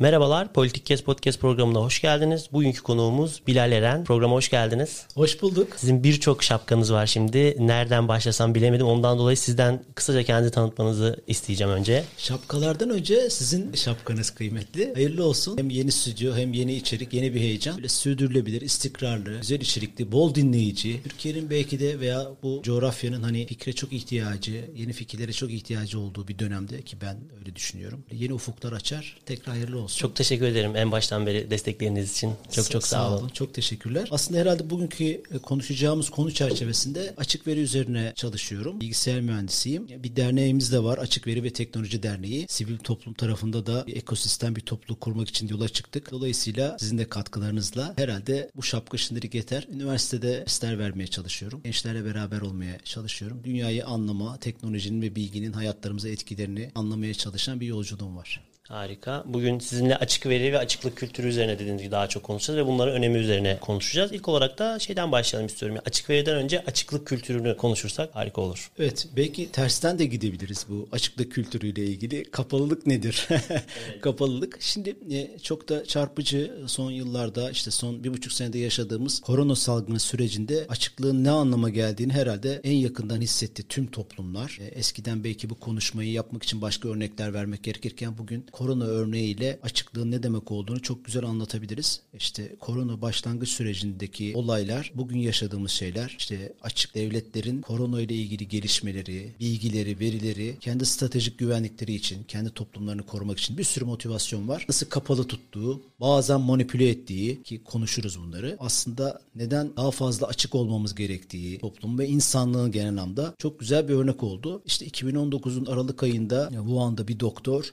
Merhabalar, Politik Kes Podcast programına hoş geldiniz. Bugünkü konuğumuz Bilal Eren. Programa hoş geldiniz. Hoş bulduk. Sizin birçok şapkanız var şimdi. Nereden başlasam bilemedim. Ondan dolayı sizden kısaca kendi tanıtmanızı isteyeceğim önce. Şapkalardan önce sizin şapkanız kıymetli. Hayırlı olsun. Hem yeni stüdyo hem yeni içerik, yeni bir heyecan. Böyle sürdürülebilir, istikrarlı, güzel içerikli, bol dinleyici. Türkiye'nin belki de veya bu coğrafyanın hani fikre çok ihtiyacı, yeni fikirlere çok ihtiyacı olduğu bir dönemde ki ben öyle düşünüyorum. Yeni ufuklar açar. Tekrar hayırlı olsun. Çok teşekkür ederim en baştan beri destekleriniz için. Çok çok sağ, olun. Çok teşekkürler. Aslında herhalde bugünkü e, konuşacağımız konu çerçevesinde açık veri üzerine çalışıyorum. Bilgisayar mühendisiyim. Bir derneğimiz de var. Açık Veri ve Teknoloji Derneği. Sivil toplum tarafında da bir ekosistem, bir topluluk kurmak için yola çıktık. Dolayısıyla sizin de katkılarınızla herhalde bu şapka şimdilik yeter. Üniversitede dersler vermeye çalışıyorum. Gençlerle beraber olmaya çalışıyorum. Dünyayı anlama, teknolojinin ve bilginin hayatlarımıza etkilerini anlamaya çalışan bir yolculuğum var. Harika. Bugün sizinle açık veri ve açıklık kültürü üzerine dediğiniz gibi daha çok konuşacağız ve bunların önemi üzerine konuşacağız. İlk olarak da şeyden başlayalım istiyorum. açık veriden önce açıklık kültürünü konuşursak harika olur. Evet. Belki tersten de gidebiliriz bu açıklık kültürüyle ilgili. Kapalılık nedir? evet. Kapalılık. Şimdi e, çok da çarpıcı son yıllarda işte son bir buçuk senede yaşadığımız korona salgını sürecinde açıklığın ne anlama geldiğini herhalde en yakından hissetti tüm toplumlar. E, eskiden belki bu konuşmayı yapmak için başka örnekler vermek gerekirken bugün korona örneğiyle açıklığın ne demek olduğunu çok güzel anlatabiliriz. İşte korona başlangıç sürecindeki olaylar, bugün yaşadığımız şeyler, işte açık devletlerin korona ile ilgili gelişmeleri, bilgileri, verileri, kendi stratejik güvenlikleri için, kendi toplumlarını korumak için bir sürü motivasyon var. Nasıl kapalı tuttuğu, bazen manipüle ettiği ki konuşuruz bunları. Aslında neden daha fazla açık olmamız gerektiği toplum ve insanlığın genel anlamda çok güzel bir örnek oldu. İşte 2019'un Aralık ayında Wuhan'da bir doktor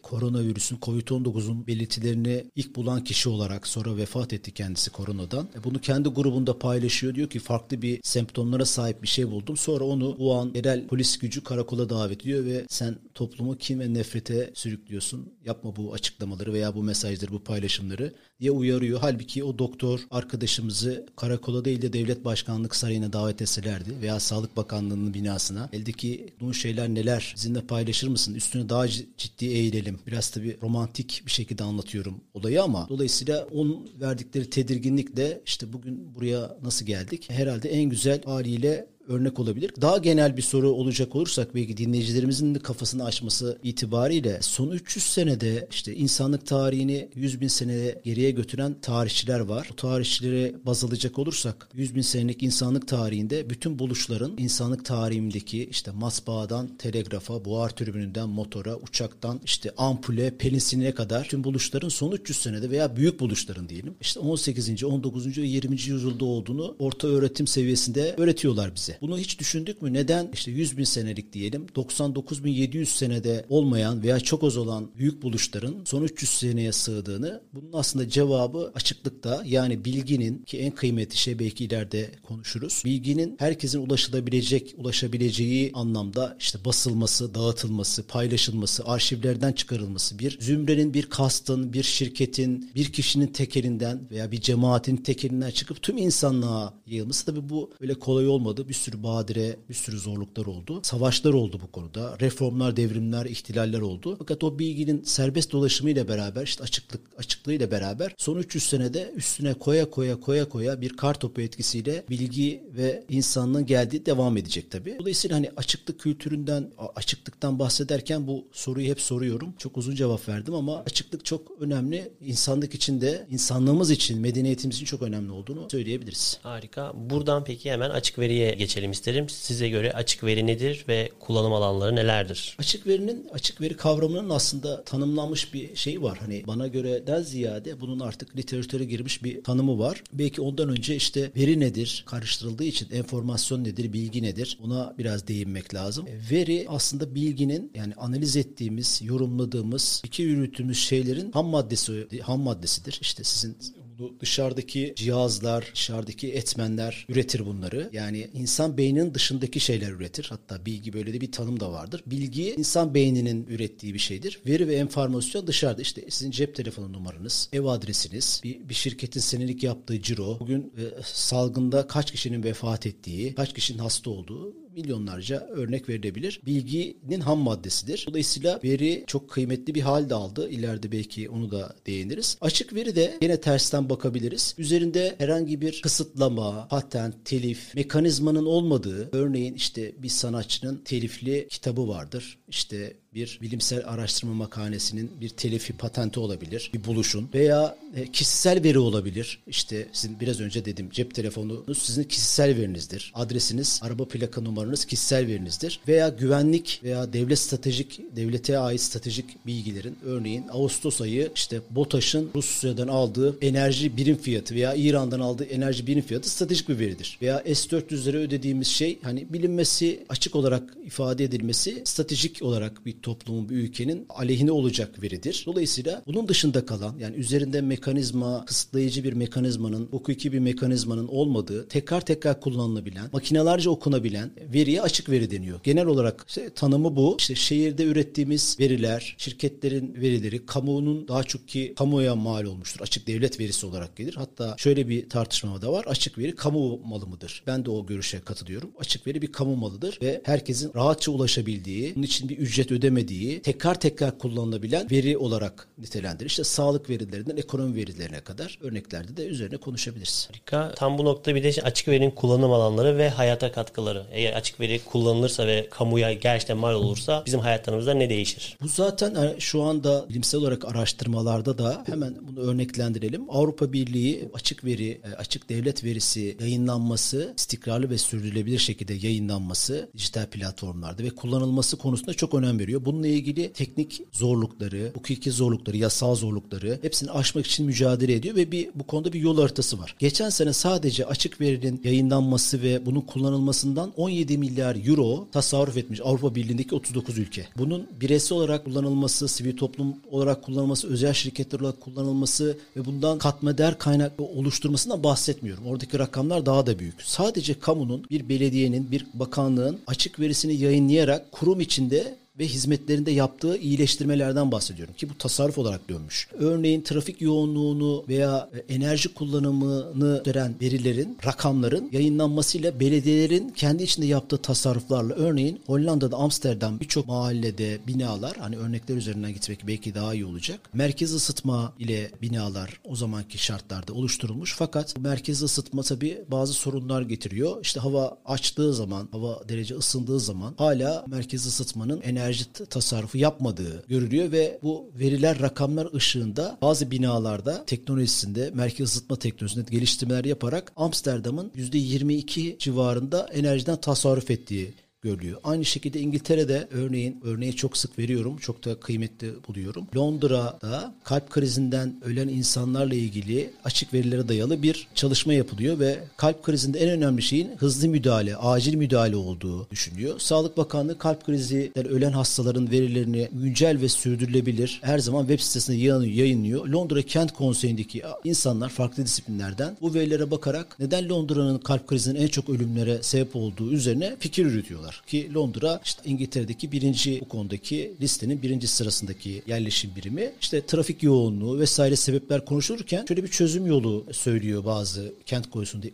koronavirüsün Covid-19'un belirtilerini ilk bulan kişi olarak sonra vefat etti kendisi koronadan. E, bunu kendi grubunda paylaşıyor. Diyor ki farklı bir semptomlara sahip bir şey buldum. Sonra onu Wuhan yerel polis gücü karakola davet ediyor ve sen toplumu kin ve nefrete sürüklüyorsun. Yapma bu açıklamaları veya bu mesajları, bu paylaşımları diye uyarıyor. Halbuki o doktor arkadaşımızı karakola değil de devlet başkanlık sarayına davet etselerdi veya Sağlık Bakanlığı'nın binasına eldeki bu şeyler neler bizimle paylaşır mısın? Üstüne daha ciddi eğilelim. Biraz tabii romantik bir şekilde anlatıyorum olayı ama dolayısıyla onun verdikleri tedirginlikle işte bugün buraya nasıl geldik? Herhalde en güzel haliyle örnek olabilir. Daha genel bir soru olacak olursak belki dinleyicilerimizin de kafasını açması itibariyle son 300 senede işte insanlık tarihini 100 bin sene geriye götüren tarihçiler var. Bu tarihçilere baz alacak olursak 100 bin senelik insanlık tarihinde bütün buluşların insanlık tarihindeki işte matbaadan telegrafa, buhar türbününden motora, uçaktan işte ampule, penisiline kadar tüm buluşların son 300 senede veya büyük buluşların diyelim işte 18. 19. ve 20. yüzyılda olduğunu orta öğretim seviyesinde öğretiyorlar bize. Bunu hiç düşündük mü? Neden işte 100 bin senelik diyelim 99.700 senede olmayan veya çok az olan büyük buluşların son 300 seneye sığdığını bunun aslında cevabı açıklıkta yani bilginin ki en kıymetli şey belki ileride konuşuruz. Bilginin herkesin ulaşılabilecek, ulaşabileceği anlamda işte basılması, dağıtılması, paylaşılması, arşivlerden çıkarılması, bir zümrenin, bir kastın, bir şirketin, bir kişinin tekelinden veya bir cemaatin tekelinden çıkıp tüm insanlığa yayılması tabii bu öyle kolay olmadı. Bir sürü badire, bir sürü zorluklar oldu. Savaşlar oldu bu konuda. Reformlar, devrimler, ihtilaller oldu. Fakat o bilginin serbest dolaşımıyla beraber işte açıklık açıklığıyla beraber son 300 senede üstüne koya koya koya koya bir kar topu etkisiyle bilgi ve insanlığın geldiği devam edecek tabii. Dolayısıyla hani açıklık kültüründen, açıklıktan bahsederken bu soruyu hep soruyorum. Çok uzun cevap verdim ama açıklık çok önemli. İnsanlık için de, insanlığımız için, medeniyetimiz için çok önemli olduğunu söyleyebiliriz. Harika. Buradan peki hemen açık veriye geçelim geçelim isterim. Size göre açık veri nedir ve kullanım alanları nelerdir? Açık verinin, açık veri kavramının aslında tanımlanmış bir şey var. Hani bana göre den ziyade bunun artık literatüre girmiş bir tanımı var. Belki ondan önce işte veri nedir karıştırıldığı için enformasyon nedir, bilgi nedir ona biraz değinmek lazım. E, veri aslında bilginin yani analiz ettiğimiz, yorumladığımız, iki yürüttüğümüz şeylerin ham maddesi ham maddesidir. İşte sizin Bu dışarıdaki cihazlar, dışarıdaki etmenler üretir bunları. Yani insan beyninin dışındaki şeyler üretir. Hatta bilgi böyle de bir tanım da vardır. Bilgi insan beyninin ürettiği bir şeydir. Veri ve enformasyon dışarıda. İşte sizin cep telefonu numaranız, ev adresiniz, bir, bir şirketin senelik yaptığı ciro, bugün e, salgında kaç kişinin vefat ettiği, kaç kişinin hasta olduğu milyonlarca örnek verilebilir. Bilginin ham maddesidir. Dolayısıyla veri çok kıymetli bir halde aldı. İleride belki onu da değiniriz. Açık veri de yine tersten bakabiliriz. Üzerinde herhangi bir kısıtlama, patent, telif, mekanizmanın olmadığı, örneğin işte bir sanatçının telifli kitabı vardır. İşte bir bilimsel araştırma makalesinin bir telifi patenti olabilir, bir buluşun veya e, kişisel veri olabilir. İşte sizin biraz önce dedim cep telefonunuz sizin kişisel verinizdir. Adresiniz, araba plaka numaranız kişisel verinizdir. Veya güvenlik veya devlet stratejik, devlete ait stratejik bilgilerin örneğin Ağustos ayı işte BOTAŞ'ın Rusya'dan aldığı enerji birim fiyatı veya İran'dan aldığı enerji birim fiyatı stratejik bir veridir. Veya S-400'lere ödediğimiz şey hani bilinmesi, açık olarak ifade edilmesi stratejik olarak bir toplumun, bir ülkenin aleyhine olacak veridir. Dolayısıyla bunun dışında kalan yani üzerinde mekanizma, kısıtlayıcı bir mekanizmanın, hukuki bir mekanizmanın olmadığı, tekrar tekrar kullanılabilen, makinelerce okunabilen veriye açık veri deniyor. Genel olarak işte tanımı bu. İşte şehirde ürettiğimiz veriler, şirketlerin verileri, kamunun daha çok ki kamuya mal olmuştur. Açık devlet verisi olarak gelir. Hatta şöyle bir tartışma da var. Açık veri kamu malı mıdır? Ben de o görüşe katılıyorum. Açık veri bir kamu malıdır ve herkesin rahatça ulaşabildiği, bunun için bir ücret ödemediği, tekrar tekrar kullanılabilen veri olarak nitelendirir. İşte sağlık verilerinden ekonomi verilerine kadar örneklerde de üzerine konuşabiliriz. Harika. Tam bu nokta bir de açık verinin kullanım alanları ve hayata katkıları. Eğer açık veri kullanılırsa ve kamuya gerçekten mal olursa bizim hayatlarımızda ne değişir? Bu zaten şu anda bilimsel olarak araştırmalarda da hemen bunu örneklendirelim. Avrupa Birliği açık veri, e, açık devlet verisi yayınlanması, istikrarlı ve sürdürülebilir şekilde yayınlanması dijital platformlarda ve kullanılması konusunda çok önem veriyor. Bununla ilgili teknik zorlukları, hukuki zorlukları, yasal zorlukları hepsini aşmak için mücadele ediyor ve bir bu konuda bir yol haritası var. Geçen sene sadece açık verinin yayınlanması ve bunun kullanılmasından 17 milyar euro tasarruf etmiş Avrupa Birliği'ndeki 39 ülke. Bunun bireysel olarak kullanılması, sivil toplum olarak kullanılması, özel şirketler olarak kullanılması ve bundan katma değer kaynak oluşturmasından bahsetmiyorum. Oradaki rakamlar daha da büyük. Sadece kamunun, bir belediyenin, bir bakanlığın açık verisini yayınlayarak kurum içinde ve hizmetlerinde yaptığı iyileştirmelerden bahsediyorum ki bu tasarruf olarak dönmüş. Örneğin trafik yoğunluğunu veya e, enerji kullanımını gösteren verilerin, rakamların yayınlanmasıyla belediyelerin kendi içinde yaptığı tasarruflarla örneğin Hollanda'da Amsterdam birçok mahallede binalar hani örnekler üzerinden gitmek belki daha iyi olacak. Merkez ısıtma ile binalar o zamanki şartlarda oluşturulmuş fakat merkez ısıtma tabi bazı sorunlar getiriyor. İşte hava açtığı zaman, hava derece ısındığı zaman hala merkez ısıtmanın enerji enerji tasarrufu yapmadığı görülüyor ve bu veriler rakamlar ışığında bazı binalarda teknolojisinde merkez ısıtma teknolojisinde geliştirmeler yaparak Amsterdam'ın %22 civarında enerjiden tasarruf ettiği görülüyor. Aynı şekilde İngiltere'de örneğin örneği çok sık veriyorum. Çok da kıymetli buluyorum. Londra'da kalp krizinden ölen insanlarla ilgili açık verilere dayalı bir çalışma yapılıyor ve kalp krizinde en önemli şeyin hızlı müdahale, acil müdahale olduğu düşünüyor. Sağlık Bakanlığı kalp krizinden ölen hastaların verilerini güncel ve sürdürülebilir her zaman web sitesinde yayınlıyor. Londra Kent Konseyi'ndeki insanlar farklı disiplinlerden bu verilere bakarak neden Londra'nın kalp krizinin en çok ölümlere sebep olduğu üzerine fikir üretiyorlar var. Ki Londra işte İngiltere'deki birinci bu konudaki listenin birinci sırasındaki yerleşim birimi. İşte trafik yoğunluğu vesaire sebepler konuşulurken şöyle bir çözüm yolu söylüyor bazı kent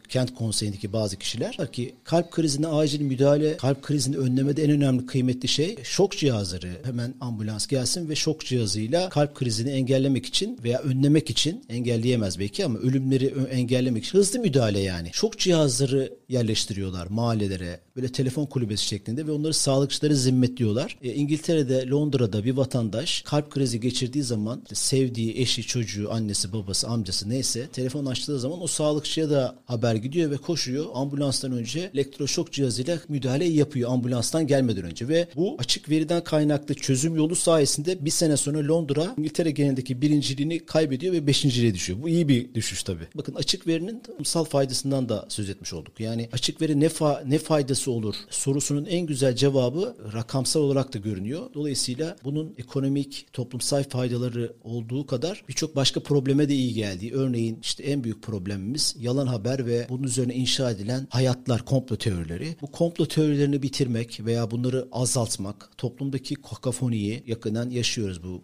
kent konseyindeki bazı kişiler. Ki kalp krizine acil müdahale, kalp krizini önlemede en önemli kıymetli şey şok cihazları. Hemen ambulans gelsin ve şok cihazıyla kalp krizini engellemek için veya önlemek için engelleyemez belki ama ölümleri engellemek için hızlı müdahale yani. Şok cihazları yerleştiriyorlar mahallelere. Böyle telefon kulübesi şeklinde ve onları sağlıkçıları zimmetliyorlar. E, İngiltere'de, Londra'da bir vatandaş kalp krizi geçirdiği zaman sevdiği eşi, çocuğu, annesi, babası, amcası neyse telefon açtığı zaman o sağlıkçıya da haber gidiyor ve koşuyor. Ambulanstan önce elektroşok cihazıyla müdahale yapıyor ambulanstan gelmeden önce ve bu açık veriden kaynaklı çözüm yolu sayesinde bir sene sonra Londra İngiltere genelindeki birinciliğini kaybediyor ve beşinciliğe düşüyor. Bu iyi bir düşüş tabii. Bakın açık verinin toplumsal faydasından da söz etmiş olduk. Yani açık veri ne fa ne faydası olur sorusuna sorusunun en güzel cevabı rakamsal olarak da görünüyor. Dolayısıyla bunun ekonomik, toplumsal faydaları olduğu kadar birçok başka probleme de iyi geldiği. Örneğin işte en büyük problemimiz yalan haber ve bunun üzerine inşa edilen hayatlar, komplo teorileri. Bu komplo teorilerini bitirmek veya bunları azaltmak, toplumdaki kakafoniyi yakından yaşıyoruz bu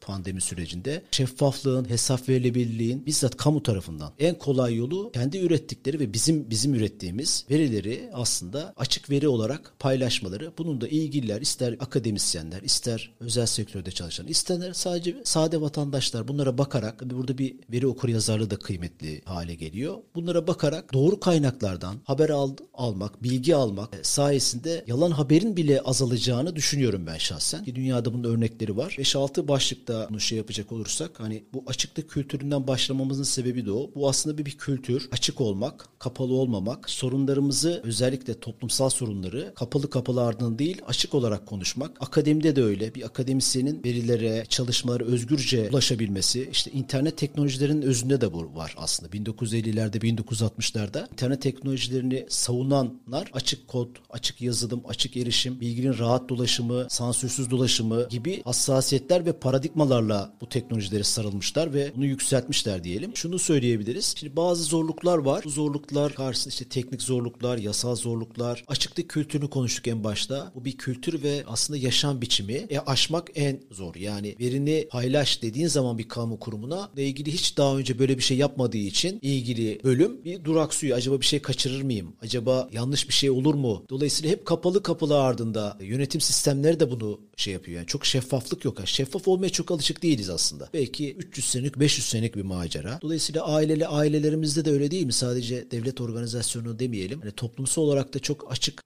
pandemi sürecinde. Şeffaflığın, hesap verilebilirliğin bizzat kamu tarafından en kolay yolu kendi ürettikleri ve bizim bizim ürettiğimiz verileri aslında açık veri olarak paylaşmaları. Bunun da ilgililer ister akademisyenler, ister özel sektörde çalışan, ister sadece sade vatandaşlar bunlara bakarak burada bir veri okur yazarlığı da kıymetli hale geliyor. Bunlara bakarak doğru kaynaklardan haber al, almak, bilgi almak sayesinde yalan haberin bile azalacağını düşünüyorum ben şahsen. Ki dünyada bunun örnekleri var. 5-6 başlıkta bunu şey yapacak olursak hani bu açıklık kültüründen başlamamızın sebebi de o. Bu aslında bir, bir kültür. Açık olmak, kapalı olmamak, sorunlarımızı özellikle toplumsal sorunları kapalı kapalı ardından değil açık olarak konuşmak. Akademide de öyle. Bir akademisyenin verilere, çalışmalara özgürce ulaşabilmesi. İşte internet teknolojilerinin özünde de bu var aslında. 1950'lerde, 1960'larda internet teknolojilerini savunanlar açık kod, açık yazılım, açık erişim, bilginin rahat dolaşımı, sansürsüz dolaşımı gibi hassasiyetler ve paradigmalarla bu teknolojilere sarılmışlar ve bunu yükseltmişler diyelim. Şunu söyleyebiliriz. Şimdi bazı zorluklar var. Bu zorluklar karşısında işte teknik zorluklar, yasal zorluklar, açıklık kültürünü konuştuk en başta. Bu bir kültür ve aslında yaşam biçimi. E aşmak en zor. Yani verini paylaş dediğin zaman bir kamu kurumuna ile ilgili hiç daha önce böyle bir şey yapmadığı için ilgili bölüm bir duraksıyor. Acaba bir şey kaçırır mıyım? Acaba yanlış bir şey olur mu? Dolayısıyla hep kapalı kapılı ardında yönetim sistemleri de bunu şey yapıyor. Yani çok şeffaflık yok. Yani şeffaf olmaya çok alışık değiliz aslında. Belki 300 senelik 500 senelik bir macera. Dolayısıyla aileli ailelerimizde de öyle değil mi? Sadece devlet organizasyonu demeyelim. Hani toplumsal olarak da çok açık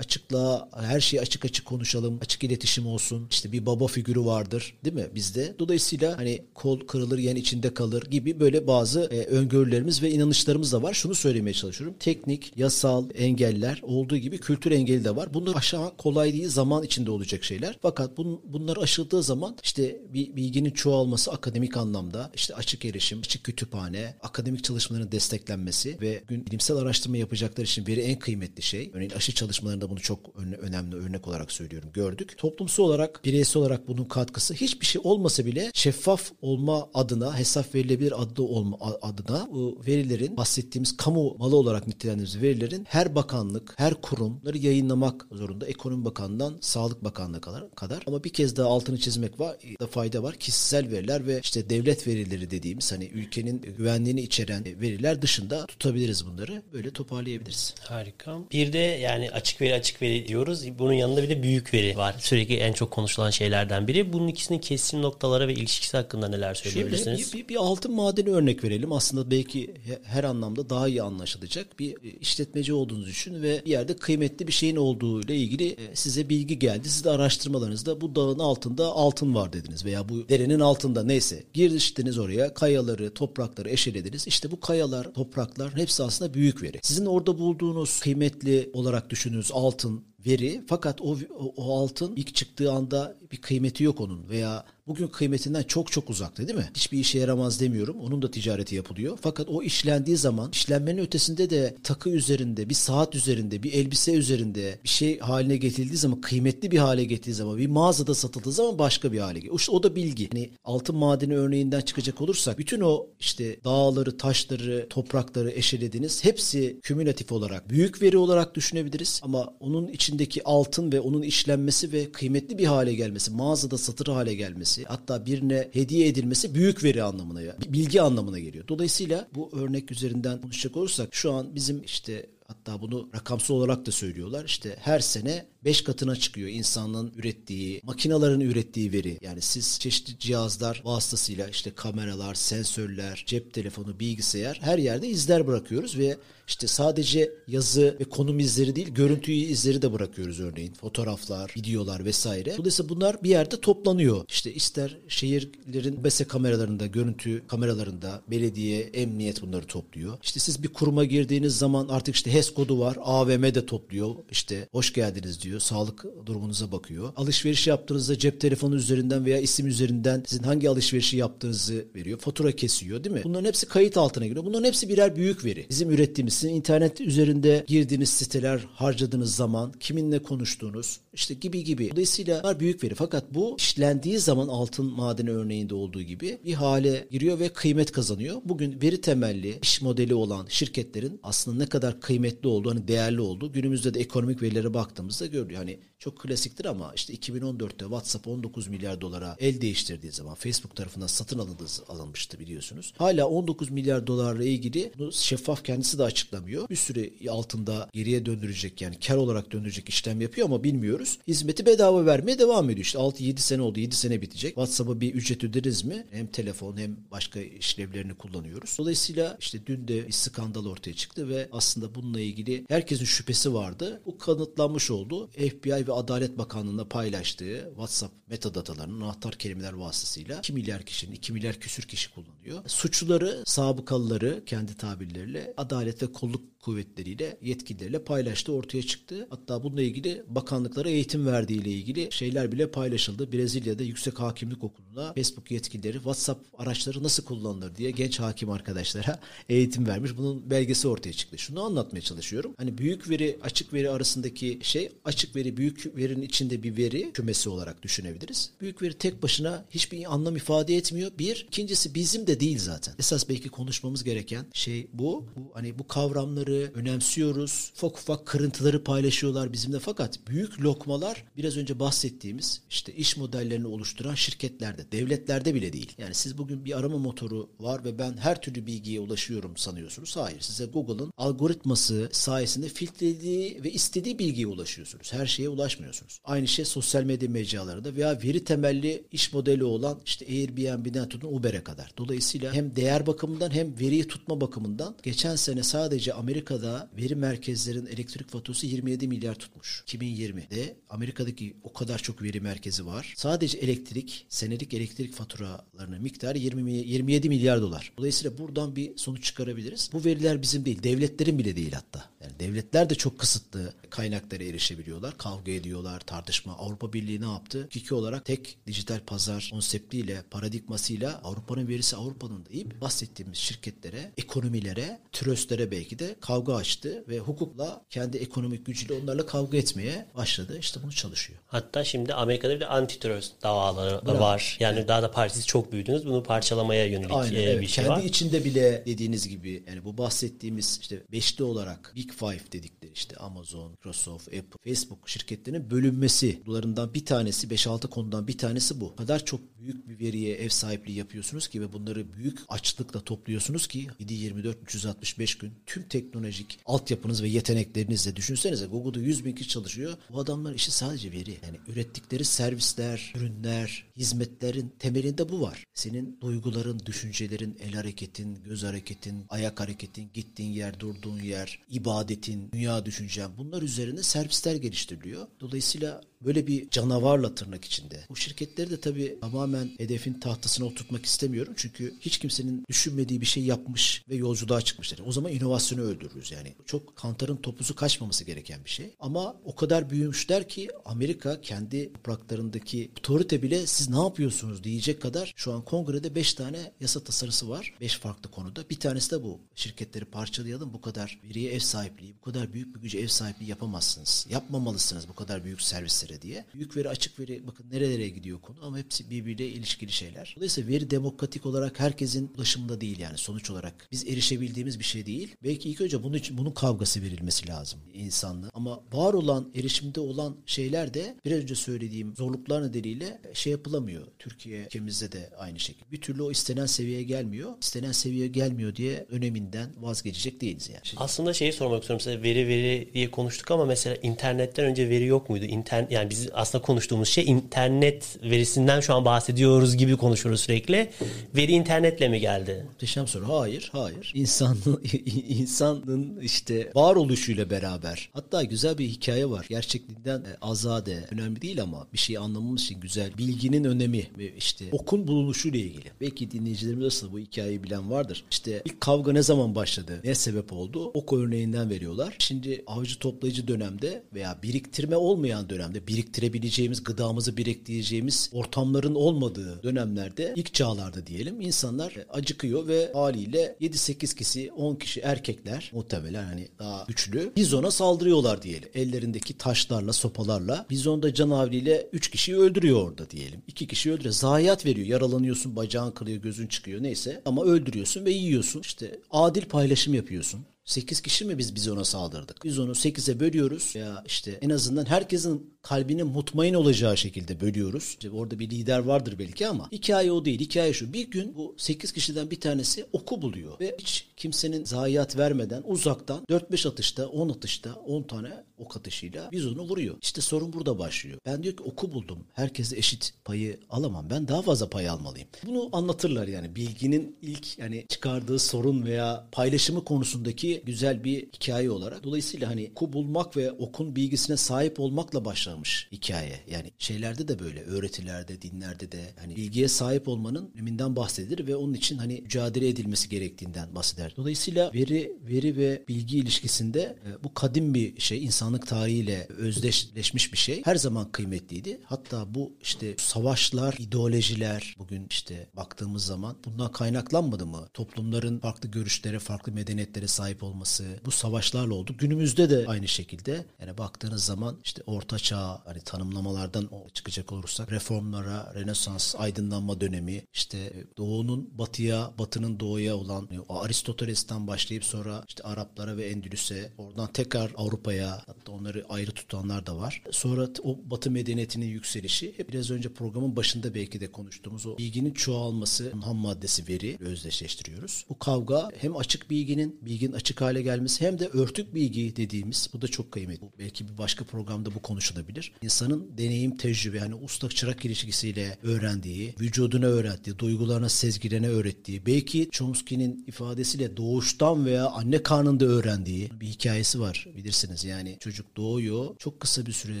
açıklığa her şeyi açık açık konuşalım. Açık iletişim olsun. İşte bir baba figürü vardır değil mi bizde? Dolayısıyla hani kol kırılır yen içinde kalır gibi böyle bazı e, öngörülerimiz ve inanışlarımız da var. Şunu söylemeye çalışıyorum. Teknik, yasal engeller olduğu gibi kültür engeli de var. Bunlar aşağı kolay değil zaman içinde olacak şeyler. Fakat bun, bunlar aşıldığı zaman işte bir bilginin çoğalması akademik anlamda işte açık erişim, açık kütüphane, akademik çalışmaların desteklenmesi ve gün bilimsel araştırma yapacaklar için veri en kıymetli şey. Örneğin aşı çalışmalarında bunu çok önemli örnek olarak söylüyorum. Gördük. Toplumsal olarak, bireysel olarak bunun katkısı hiçbir şey olmasa bile şeffaf olma adına, hesap verilebilir adı olma adına bu verilerin bahsettiğimiz kamu malı olarak nitelendirdiğimiz verilerin her bakanlık, her kurumları yayınlamak zorunda. Ekonomi Bakanlığı'ndan Sağlık Bakanlığı kadar, kadar. Ama bir kez daha altını çizmek var, da fayda var. Kişisel veriler ve işte devlet verileri dediğimiz hani ülkenin güvenliğini içeren veriler dışında tutabiliriz bunları. Böyle toparlayabiliriz. Harika. Bir de yani açık veri açık veri diyoruz. Bunun yanında bir de büyük veri var. Sürekli en çok konuşulan şeylerden biri. Bunun ikisinin kesim noktaları ve ilişkisi hakkında neler söyleyebilirsiniz? Şöyle, bir, bir altın madeni örnek verelim. Aslında belki her anlamda daha iyi anlaşılacak. Bir işletmeci olduğunuzu düşün ve bir yerde kıymetli bir şeyin olduğu ile ilgili e, size bilgi geldi. Siz de araştırmalarınızda bu dağın altında altın var dediniz veya bu derenin altında neyse. Girdiniz oraya kayaları, toprakları eşelediniz. İşte bu kayalar, topraklar hepsi aslında büyük veri. Sizin orada bulduğunuz kıymetli olarak düşündüğünüz altın, veri. Fakat o, o, altın ilk çıktığı anda bir kıymeti yok onun veya bugün kıymetinden çok çok uzakta değil mi? Hiçbir işe yaramaz demiyorum. Onun da ticareti yapılıyor. Fakat o işlendiği zaman işlenmenin ötesinde de takı üzerinde, bir saat üzerinde, bir elbise üzerinde bir şey haline getirildiği zaman, kıymetli bir hale getirildiği zaman, bir mağazada satıldığı zaman başka bir hale geliyor. İşte o da bilgi. Hani altın madeni örneğinden çıkacak olursak bütün o işte dağları, taşları, toprakları eşelediniz. Hepsi kümülatif olarak büyük veri olarak düşünebiliriz ama onun içindeki altın ve onun işlenmesi ve kıymetli bir hale gelmesi, mağazada satır hale gelmesi edilmesi hatta birine hediye edilmesi büyük veri anlamına ya bilgi anlamına geliyor. Dolayısıyla bu örnek üzerinden konuşacak olursak şu an bizim işte hatta bunu rakamsal olarak da söylüyorlar. İşte her sene 5 katına çıkıyor insanlığın ürettiği, makinaların ürettiği veri. Yani siz çeşitli cihazlar vasıtasıyla işte kameralar, sensörler, cep telefonu, bilgisayar her yerde izler bırakıyoruz ve işte sadece yazı ve konum izleri değil, görüntü izleri de bırakıyoruz örneğin. Fotoğraflar, videolar vesaire. Dolayısıyla bunlar bir yerde toplanıyor. İşte ister şehirlerin BESE kameralarında, görüntü kameralarında belediye, emniyet bunları topluyor. İşte siz bir kuruma girdiğiniz zaman artık işte HES kodu var. AVM de topluyor. İşte hoş geldiniz diyor ediyor. Sağlık durumunuza bakıyor. Alışveriş yaptığınızda cep telefonu üzerinden veya isim üzerinden sizin hangi alışverişi yaptığınızı veriyor. Fatura kesiyor değil mi? Bunların hepsi kayıt altına giriyor. Bunların hepsi birer büyük veri. Bizim ürettiğimiz, sizin internet üzerinde girdiğiniz siteler, harcadığınız zaman, kiminle konuştuğunuz, işte gibi gibi. Dolayısıyla bunlar büyük veri. Fakat bu işlendiği zaman altın madeni örneğinde olduğu gibi bir hale giriyor ve kıymet kazanıyor. Bugün veri temelli iş modeli olan şirketlerin aslında ne kadar kıymetli olduğu, hani değerli olduğu günümüzde de ekonomik verilere baktığımızda görülüyor. Hani çok klasiktir ama işte 2014'te WhatsApp 19 milyar dolara el değiştirdiği zaman Facebook tarafından satın alındığı alınmıştı biliyorsunuz. Hala 19 milyar dolarla ilgili bunu şeffaf kendisi de açıklamıyor. Bir süre altında geriye döndürecek yani kar olarak döndürecek işlem yapıyor ama bilmiyoruz. Hizmeti bedava vermeye devam ediyor. İşte 6-7 sene oldu. 7 sene bitecek. WhatsApp'a bir ücret öderiz mi? Hem telefon hem başka işlevlerini kullanıyoruz. Dolayısıyla işte dün de bir skandal ortaya çıktı ve aslında bununla ilgili herkesin şüphesi vardı. Bu kanıtlanmış oldu. FBI ve Adalet Bakanlığı'nda paylaştığı WhatsApp metadatalarının anahtar kelimeler vasıtasıyla 2 milyar kişinin 2 milyar küsür kişi kullanıyor. Suçluları, sabıkalıları kendi tabirleriyle adalet ve kolluk kuvvetleriyle, yetkilileriyle paylaştı, ortaya çıktı. Hatta bununla ilgili bakanlıklara eğitim verdiği ile ilgili şeyler bile paylaşıldı. Brezilya'da Yüksek Hakimlik Okulu'na Facebook yetkilileri WhatsApp araçları nasıl kullanılır diye genç hakim arkadaşlara eğitim vermiş. Bunun belgesi ortaya çıktı. Şunu anlatmaya çalışıyorum. Hani büyük veri, açık veri arasındaki şey açık veri, büyük verinin içinde bir veri kümesi olarak düşünebiliriz. Büyük veri tek başına hiçbir anlam ifade etmiyor. Bir, ikincisi bizim de değil zaten. Esas belki konuşmamız gereken şey bu. bu hani bu kavramları önemsiyoruz. Ufak ufak kırıntıları paylaşıyorlar bizimle fakat büyük lokmalar biraz önce bahsettiğimiz işte iş modellerini oluşturan şirketlerde, devletlerde bile değil. Yani siz bugün bir arama motoru var ve ben her türlü bilgiye ulaşıyorum sanıyorsunuz. Hayır. Size Google'ın algoritması sayesinde filtrelediği ve istediği bilgiye ulaşıyorsunuz. Her şeye ulaşmıyorsunuz. Aynı şey sosyal medya mecralarında veya veri temelli iş modeli olan işte Airbnb'den tutun Uber'e kadar. Dolayısıyla hem değer bakımından hem veriyi tutma bakımından geçen sene sadece Amerika'da veri merkezlerin elektrik faturası 27 milyar tutmuş. 2020'de Amerika'daki o kadar çok veri merkezi var. Sadece elektrik, senelik elektrik faturalarının miktarı 20, 27 milyar dolar. Dolayısıyla buradan bir sonuç çıkarabiliriz. Bu veriler bizim değil, devletlerin bile değil hatta. Yani devletler de çok kısıtlı kaynaklara erişebiliyorlar. Kavga ediyorlar, tartışma. Avrupa Birliği ne yaptı? Hakiki olarak tek dijital pazar konseptiyle, paradigmasıyla Avrupa'nın verisi Avrupa'nın deyip bahsettiğimiz şirketlere, ekonomilere, tröstlere belki de kavga açtı ve hukukla kendi ekonomik gücüyle onlarla kavga etmeye başladı. İşte bunu çalışıyor. Hatta şimdi Amerika'da bir de antitrust davaları Bravo. var. Yani evet. daha da partisi çok büyüdünüz. Bunu parçalamaya yönelik Aynen, evet. bir şey kendi var. Kendi içinde bile dediğiniz gibi yani bu bahsettiğimiz işte beşli olarak Big Five dedikleri işte Amazon, Microsoft, Apple, Facebook şirketlerinin bölünmesi. Bunlarından bir tanesi 5-6 konudan bir tanesi bu. O kadar çok büyük bir veriye ev sahipliği yapıyorsunuz ki ve bunları büyük açlıkla topluyorsunuz ki 7-24 365 gün tüm teknolojik altyapınız ve yeteneklerinizle düşünsenize Google'da 100 bin kişi çalışıyor. Bu adamlar işi sadece veri. Yani ürettikleri servisler, ürünler, hizmetlerin temelinde bu var. Senin duyguların, düşüncelerin, el hareketin, göz hareketin, ayak hareketin, gittiğin yer, durduğun yer, ibadetin, dünya düşüncen bunlar üzerine servisler geliştiriliyor. Dolayısıyla böyle bir canavarla tırnak içinde. Bu şirketleri de tabii tamamen hedefin tahtasına oturtmak istemiyorum. Çünkü hiç kimsenin düşünmediği bir şey yapmış ve yolculuğa çıkmışlar. O zaman inovasyonu öldürürüz yani. Çok kantarın topuzu kaçmaması gereken bir şey. Ama o kadar büyümüşler ki Amerika kendi topraklarındaki otorite bile siz ne yapıyorsunuz diyecek kadar şu an kongrede 5 tane yasa tasarısı var. 5 farklı konuda. Bir tanesi de bu. Şirketleri parçalayalım. Bu kadar veriye ev sahipliği, bu kadar büyük bir güce ev sahipliği yapamazsınız. Yapmamalısınız bu kadar büyük servisleri diye. Büyük veri, açık veri bakın nerelere gidiyor konu ama hepsi birbiriyle ilişkili şeyler. Dolayısıyla veri demokratik olarak herkesin ulaşımında değil yani sonuç olarak. Biz erişebildiğimiz bir şey değil. Belki ilk önce bunun için bunun kavgası verilmesi lazım insanlığı. Ama var olan, erişimde olan şeyler de biraz önce söylediğim zorluklar nedeniyle şey yapılamıyor. Türkiye ülkemizde de aynı şekilde. Bir türlü o istenen seviyeye gelmiyor. İstenen seviyeye gelmiyor diye öneminden vazgeçecek değiliz yani. Aslında şeyi sormak istiyorum size veri veri diye konuştuk ama mesela internetten önce veri yok muydu? İnternet yani yani biz aslında konuştuğumuz şey internet verisinden şu an bahsediyoruz gibi konuşuyoruz sürekli. Veri internetle mi geldi? Muhteşem soru. Hayır, hayır. İnsanın, insanın işte varoluşuyla beraber. Hatta güzel bir hikaye var. Gerçekliğinden e, azade. Önemli değil ama bir şeyi anlamamız için güzel. Bilginin önemi ve işte okun bulunuşuyla ilgili. Belki dinleyicilerimiz arasında bu hikayeyi bilen vardır. İşte ilk kavga ne zaman başladı? Ne sebep oldu? Ok örneğinden veriyorlar. Şimdi avcı toplayıcı dönemde veya biriktirme olmayan dönemde biriktirebileceğimiz, gıdamızı biriktireceğimiz ortamların olmadığı dönemlerde ilk çağlarda diyelim insanlar acıkıyor ve haliyle 7-8 kişi 10 kişi erkekler muhtemelen hani daha güçlü bizona saldırıyorlar diyelim. Ellerindeki taşlarla sopalarla bizon da canavliyle 3 kişiyi öldürüyor orada diyelim. 2 kişi öldürüyor. Zayiat veriyor. Yaralanıyorsun, bacağın kırıyor, gözün çıkıyor neyse. Ama öldürüyorsun ve yiyorsun. İşte adil paylaşım yapıyorsun. 8 kişi mi biz biz ona saldırdık? Biz onu 8'e bölüyoruz ya işte en azından herkesin kalbinin mutmain olacağı şekilde bölüyoruz. İşte orada bir lider vardır belki ama hikaye o değil. Hikaye şu. Bir gün bu 8 kişiden bir tanesi oku buluyor ve hiç kimsenin zayiat vermeden uzaktan 4-5 atışta 10 atışta 10 tane ok atışıyla biz onu vuruyor. İşte sorun burada başlıyor. Ben diyor ki oku buldum. Herkese eşit payı alamam. Ben daha fazla pay almalıyım. Bunu anlatırlar yani bilginin ilk yani çıkardığı sorun veya paylaşımı konusundaki güzel bir hikaye olarak. Dolayısıyla hani oku bulmak ve okun bilgisine sahip olmakla başlamış hikaye. Yani şeylerde de böyle öğretilerde, dinlerde de hani bilgiye sahip olmanın öneminden bahsedilir ve onun için hani mücadele edilmesi gerektiğinden bahseder. Dolayısıyla veri veri ve bilgi ilişkisinde e, bu kadim bir şey. İnsanlık tarihiyle özdeşleşmiş bir şey. Her zaman kıymetliydi. Hatta bu işte savaşlar, ideolojiler bugün işte baktığımız zaman bundan kaynaklanmadı mı? Toplumların farklı görüşlere, farklı medeniyetlere sahip olması bu savaşlarla oldu. Günümüzde de aynı şekilde yani baktığınız zaman işte orta çağ hani tanımlamalardan çıkacak olursak reformlara, Rönesans, aydınlanma dönemi işte doğunun batıya, batının doğuya olan Aristoteles'ten başlayıp sonra işte Araplara ve Endülüs'e oradan tekrar Avrupa'ya hatta onları ayrı tutanlar da var. Sonra o batı medeniyetinin yükselişi biraz önce programın başında belki de konuştuğumuz o bilginin çoğalması ham maddesi veri özdeşleştiriyoruz. Bu kavga hem açık bilginin, bilginin açık hale gelmesi hem de örtük bilgi dediğimiz bu da çok kıymetli. Belki bir başka programda bu konuşulabilir. İnsanın deneyim, tecrübe yani usta çırak ilişkisiyle öğrendiği, vücuduna öğrettiği, duygularına, sezgilerine öğrettiği, belki Chomsky'nin ifadesiyle doğuştan veya anne karnında öğrendiği bir hikayesi var bilirsiniz. Yani çocuk doğuyor. Çok kısa bir süre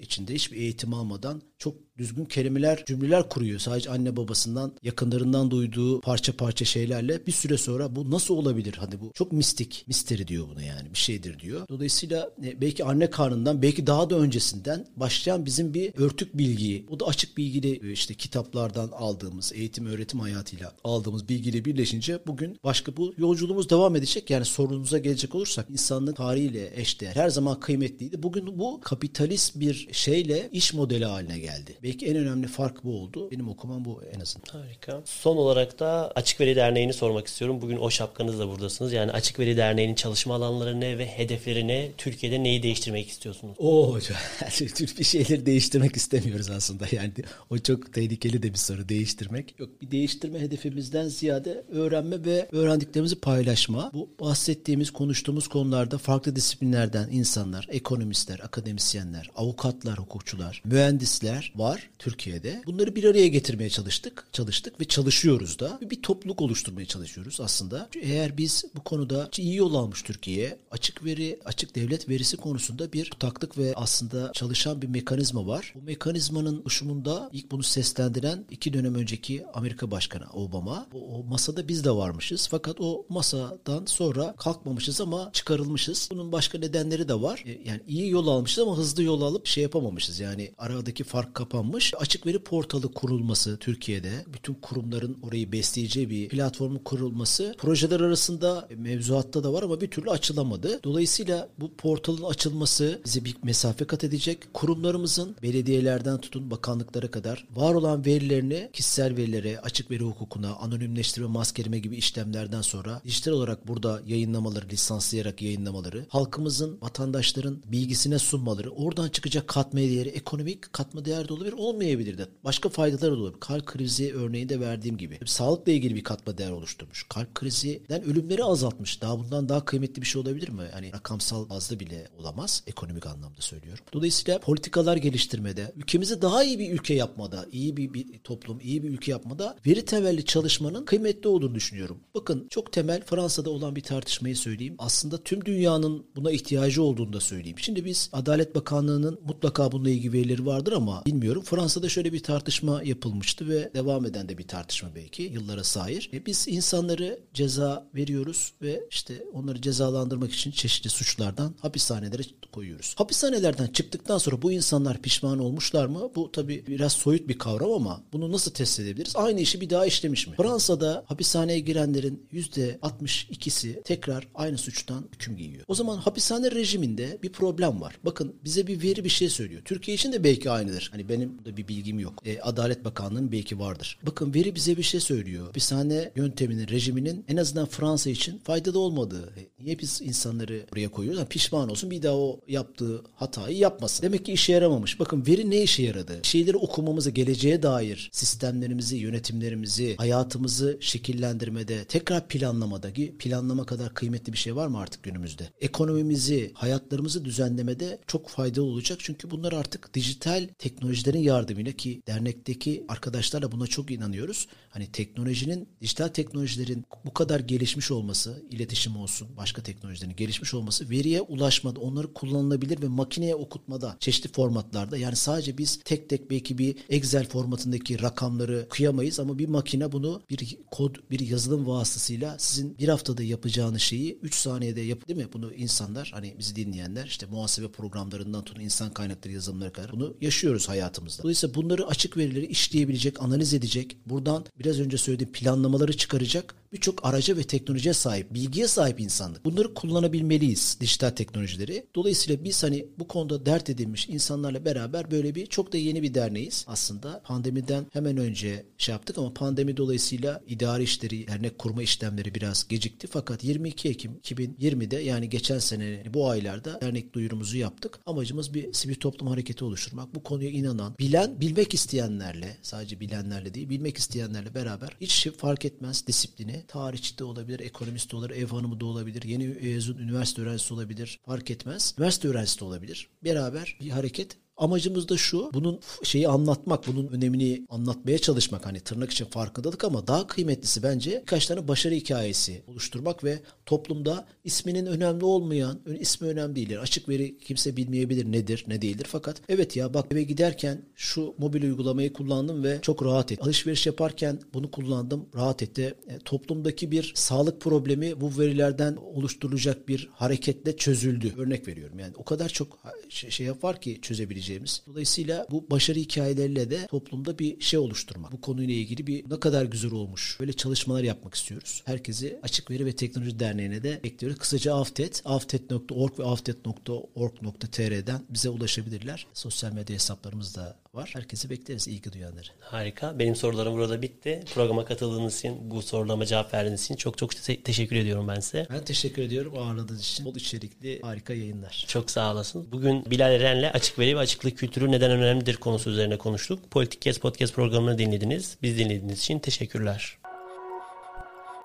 içinde hiçbir eğitim almadan çok düzgün kelimeler, cümleler kuruyor. Sadece anne babasından, yakınlarından duyduğu parça parça şeylerle bir süre sonra bu nasıl olabilir? Hadi bu çok mistik, misteri diyor buna yani bir şeydir diyor. Dolayısıyla e, belki anne karnından, belki daha da öncesinden başlayan bizim bir örtük bilgiyi, bu da açık bilgili e, işte kitaplardan aldığımız, eğitim öğretim hayatıyla aldığımız bilgiyle birleşince bugün başka bu yolculuğumuz devam edecek. Yani sorunuza gelecek olursak insanlık tarihiyle eşdeğer, her zaman kıymetliydi. Bugün bu kapitalist bir şeyle iş modeli haline geldi. Belki en önemli fark bu oldu. Benim okumam bu en azından. Harika. Son olarak da Açık Veri Derneği'ni sormak istiyorum. Bugün o şapkanızla buradasınız. Yani Açık Veri Derneği'nin çalışma alanları ne ve hedefleri ne? Türkiye'de neyi değiştirmek istiyorsunuz? Oo hocam. bir şeyleri değiştirmek istemiyoruz aslında. Yani o çok tehlikeli de bir soru değiştirmek. Yok bir değiştirme hedefimizden ziyade öğrenme ve öğrendiklerimizi paylaşma. Bu bahsettiğimiz, konuştuğumuz konularda farklı disiplinlerden insanlar, ekonomistler, akademisyenler, avukatlar, hukukçular, mühendisler var Türkiye'de. Bunları bir araya getirmeye çalıştık. Çalıştık ve çalışıyoruz da. Bir topluluk oluşturmaya çalışıyoruz aslında. Eğer biz bu konuda iyi yol almış Türkiye, açık veri, açık devlet verisi konusunda bir tutaklık ve aslında çalışan bir mekanizma var. Bu mekanizmanın oluşumunda ilk bunu seslendiren iki dönem önceki Amerika Başkanı Obama. O, o masada biz de varmışız. Fakat o masadan sonra kalkmamışız ama çıkarılmışız. Bunun başka nedenleri de var. E, yani iyi yol almışız ama hızlı yol alıp şey yapamamışız. Yani aradaki fark kapanmış. Açık veri portalı kurulması Türkiye'de bütün kurumların orayı besleyeceği bir platformun kurulması projeler arasında mevzuatta da var ama bir türlü açılamadı. Dolayısıyla bu portalın açılması bize bir mesafe kat edecek. Kurumlarımızın belediyelerden tutun bakanlıklara kadar var olan verilerini kişisel verilere, açık veri hukukuna, anonimleştirme, maskeleme gibi işlemlerden sonra dijital olarak burada yayınlamaları, lisanslayarak yayınlamaları, halkımızın, vatandaşların bilgisine sunmaları, oradan çıkacak katma değeri, ekonomik katma değer de olabilir, olmayabilir de. Başka faydaları da olabilir. Kalp krizi örneği de verdiğim gibi. Sağlıkla ilgili bir katma değer oluşturmuş. Kalp krizinden ölümleri azaltmış. Daha bundan daha kıymetli bir şey olabilir mi? Hani rakamsal bazda bile olamaz. Ekonomik anlamda söylüyorum. Dolayısıyla politikalar geliştirmede, ülkemizi daha iyi bir ülke yapmada, iyi bir, bir toplum, iyi bir ülke yapmada veri temelli çalışmanın kıymetli olduğunu düşünüyorum. Bakın çok temel Fransa'da olan bir tartışmayı söyleyeyim. Aslında tüm dünyanın buna ihtiyacı olduğunu da söyleyeyim. Şimdi biz Adalet Bakanlığı'nın mutlaka bununla ilgili verileri vardır ama bilmiyorum. Fransa'da şöyle bir tartışma yapılmıştı ve devam eden de bir tartışma belki yıllara sahir. E biz insanları ceza veriyoruz ve işte onları cezalandırmak için çeşitli suçlardan hapishanelere koyuyoruz. Hapishanelerden çıktıktan sonra bu insanlar pişman olmuşlar mı? Bu tabii biraz soyut bir kavram ama bunu nasıl test edebiliriz? Aynı işi bir daha işlemiş mi? Fransa'da hapishaneye girenlerin %62'si tekrar aynı suçtan hüküm giyiyor. O zaman hapishane rejiminde bir problem var. Bakın bize bir veri bir şey söylüyor. Türkiye için de belki aynıdır. Hani benim de bir bilgim yok. E, Adalet Bakanlığı'nın belki vardır. Bakın veri bize bir şey söylüyor. Hapishane yönteminin, rejiminin en azından Fransa için faydalı olmadığı. E, niye biz insanları buraya koyuyoruz? Yani pişman olsun bir daha o yaptığı hatayı yapmasın. Demek ki işe yaramamış. Bakın veri ne işe yaradı? Şeyleri okumamızı, geleceğe dair sistemlerimizi, yönetimlerimizi, hayatımızı şekillendirmede, tekrar planlamada ki planlama kadar kıymetli bir şey var mı artık günümüzde? Ekonomimizi, hayatlarımızı düzenlemede çok faydalı olacak. Çünkü bunlar artık dijital teknolojilerin yardımıyla ki dernekteki arkadaşlarla buna çok inanıyoruz. Hani teknolojinin, dijital teknolojilerin bu kadar gelişmiş olması, iletişim olsun, başka teknolojilerin gelişmiş olması veriye ulaşmada, onları kullanılabilir ve makineye okutmada çeşitli formatlarda yani sadece biz tek tek belki bir Excel formatındaki rakamları kıyamayız ama bir makine bunu bir kod, bir yazılım vasıtasıyla sizin bir haftada yapacağınız şeyi 3 saniyede yap değil mi? Bunu insanlar hani bizi dinleyenler işte muhasebe programlarından tutun insan kaynakları yazılımları kadar bunu yaşıyoruz hayatımızda. Dolayısıyla bunları açık verileri işleyebilecek, analiz edecek, buradan biraz önce söylediğim planlamaları çıkaracak birçok araca ve teknolojiye sahip, bilgiye sahip insanlık. Bunları kullanabilmeliyiz dijital teknolojileri. Dolayısıyla biz hani bu konuda dert edilmiş insanlarla beraber böyle bir çok da yeni bir derneğiz aslında. Pandemiden hemen önce şey yaptık ama pandemi dolayısıyla idari işleri, dernek kurma işlemleri biraz gecikti. Fakat 22 Ekim 2020'de yani geçen sene bu aylarda dernek duyurumuzu yaptık. Amacımız bir sivil toplum hareketi oluşturmak. Bu konuya inanan, bilen, bilmek isteyenlerle, sadece bilenlerle değil, bilmek isteyenlerle beraber hiç fark etmez disiplini, tarihçi de olabilir, ekonomist de olabilir, ev hanımı da olabilir, yeni mezun üniversite öğrencisi olabilir, fark etmez. Üniversite öğrencisi de olabilir. Beraber bir hareket Amacımız da şu, bunun şeyi anlatmak, bunun önemini anlatmaya çalışmak. Hani tırnak için farkındalık ama daha kıymetlisi bence birkaç tane başarı hikayesi oluşturmak ve toplumda isminin önemli olmayan, ismi önemli değildir. Açık veri kimse bilmeyebilir nedir, ne değildir. Fakat evet ya bak eve giderken şu mobil uygulamayı kullandım ve çok rahat et. Alışveriş yaparken bunu kullandım, rahat etti. E, toplumdaki bir sağlık problemi bu verilerden oluşturulacak bir hareketle çözüldü. Örnek veriyorum. Yani o kadar çok şey, şey var ki çözebileceğim diyebileceğimiz. Dolayısıyla bu başarı hikayeleriyle de toplumda bir şey oluşturmak. Bu konuyla ilgili bir ne kadar güzel olmuş. Böyle çalışmalar yapmak istiyoruz. Herkesi Açık Veri ve Teknoloji Derneği'ne de bekliyoruz. Kısaca aftet, aftet.org ve aftet.org.tr'den bize ulaşabilirler. Sosyal medya hesaplarımız da var. Herkesi bekleriz ilgi duyanları. Harika. Benim sorularım burada bitti. Programa katıldığınız için, bu sorularıma cevap verdiğiniz için çok çok te- teşekkür ediyorum ben size. Ben teşekkür ediyorum ağırladığınız için. Bol içerikli harika yayınlar. Çok sağ olasın. Bugün Bilal Eren'le açık veri ve açıklık kültürü neden önemlidir konusu üzerine konuştuk. Politik Kes Podcast programını dinlediniz. Biz dinlediğiniz için teşekkürler.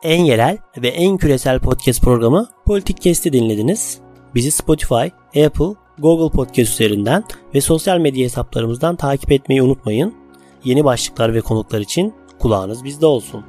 En yerel ve en küresel podcast programı Politik Kes'te dinlediniz. Bizi Spotify, Apple, Google Podcast üzerinden ve sosyal medya hesaplarımızdan takip etmeyi unutmayın. Yeni başlıklar ve konuklar için kulağınız bizde olsun.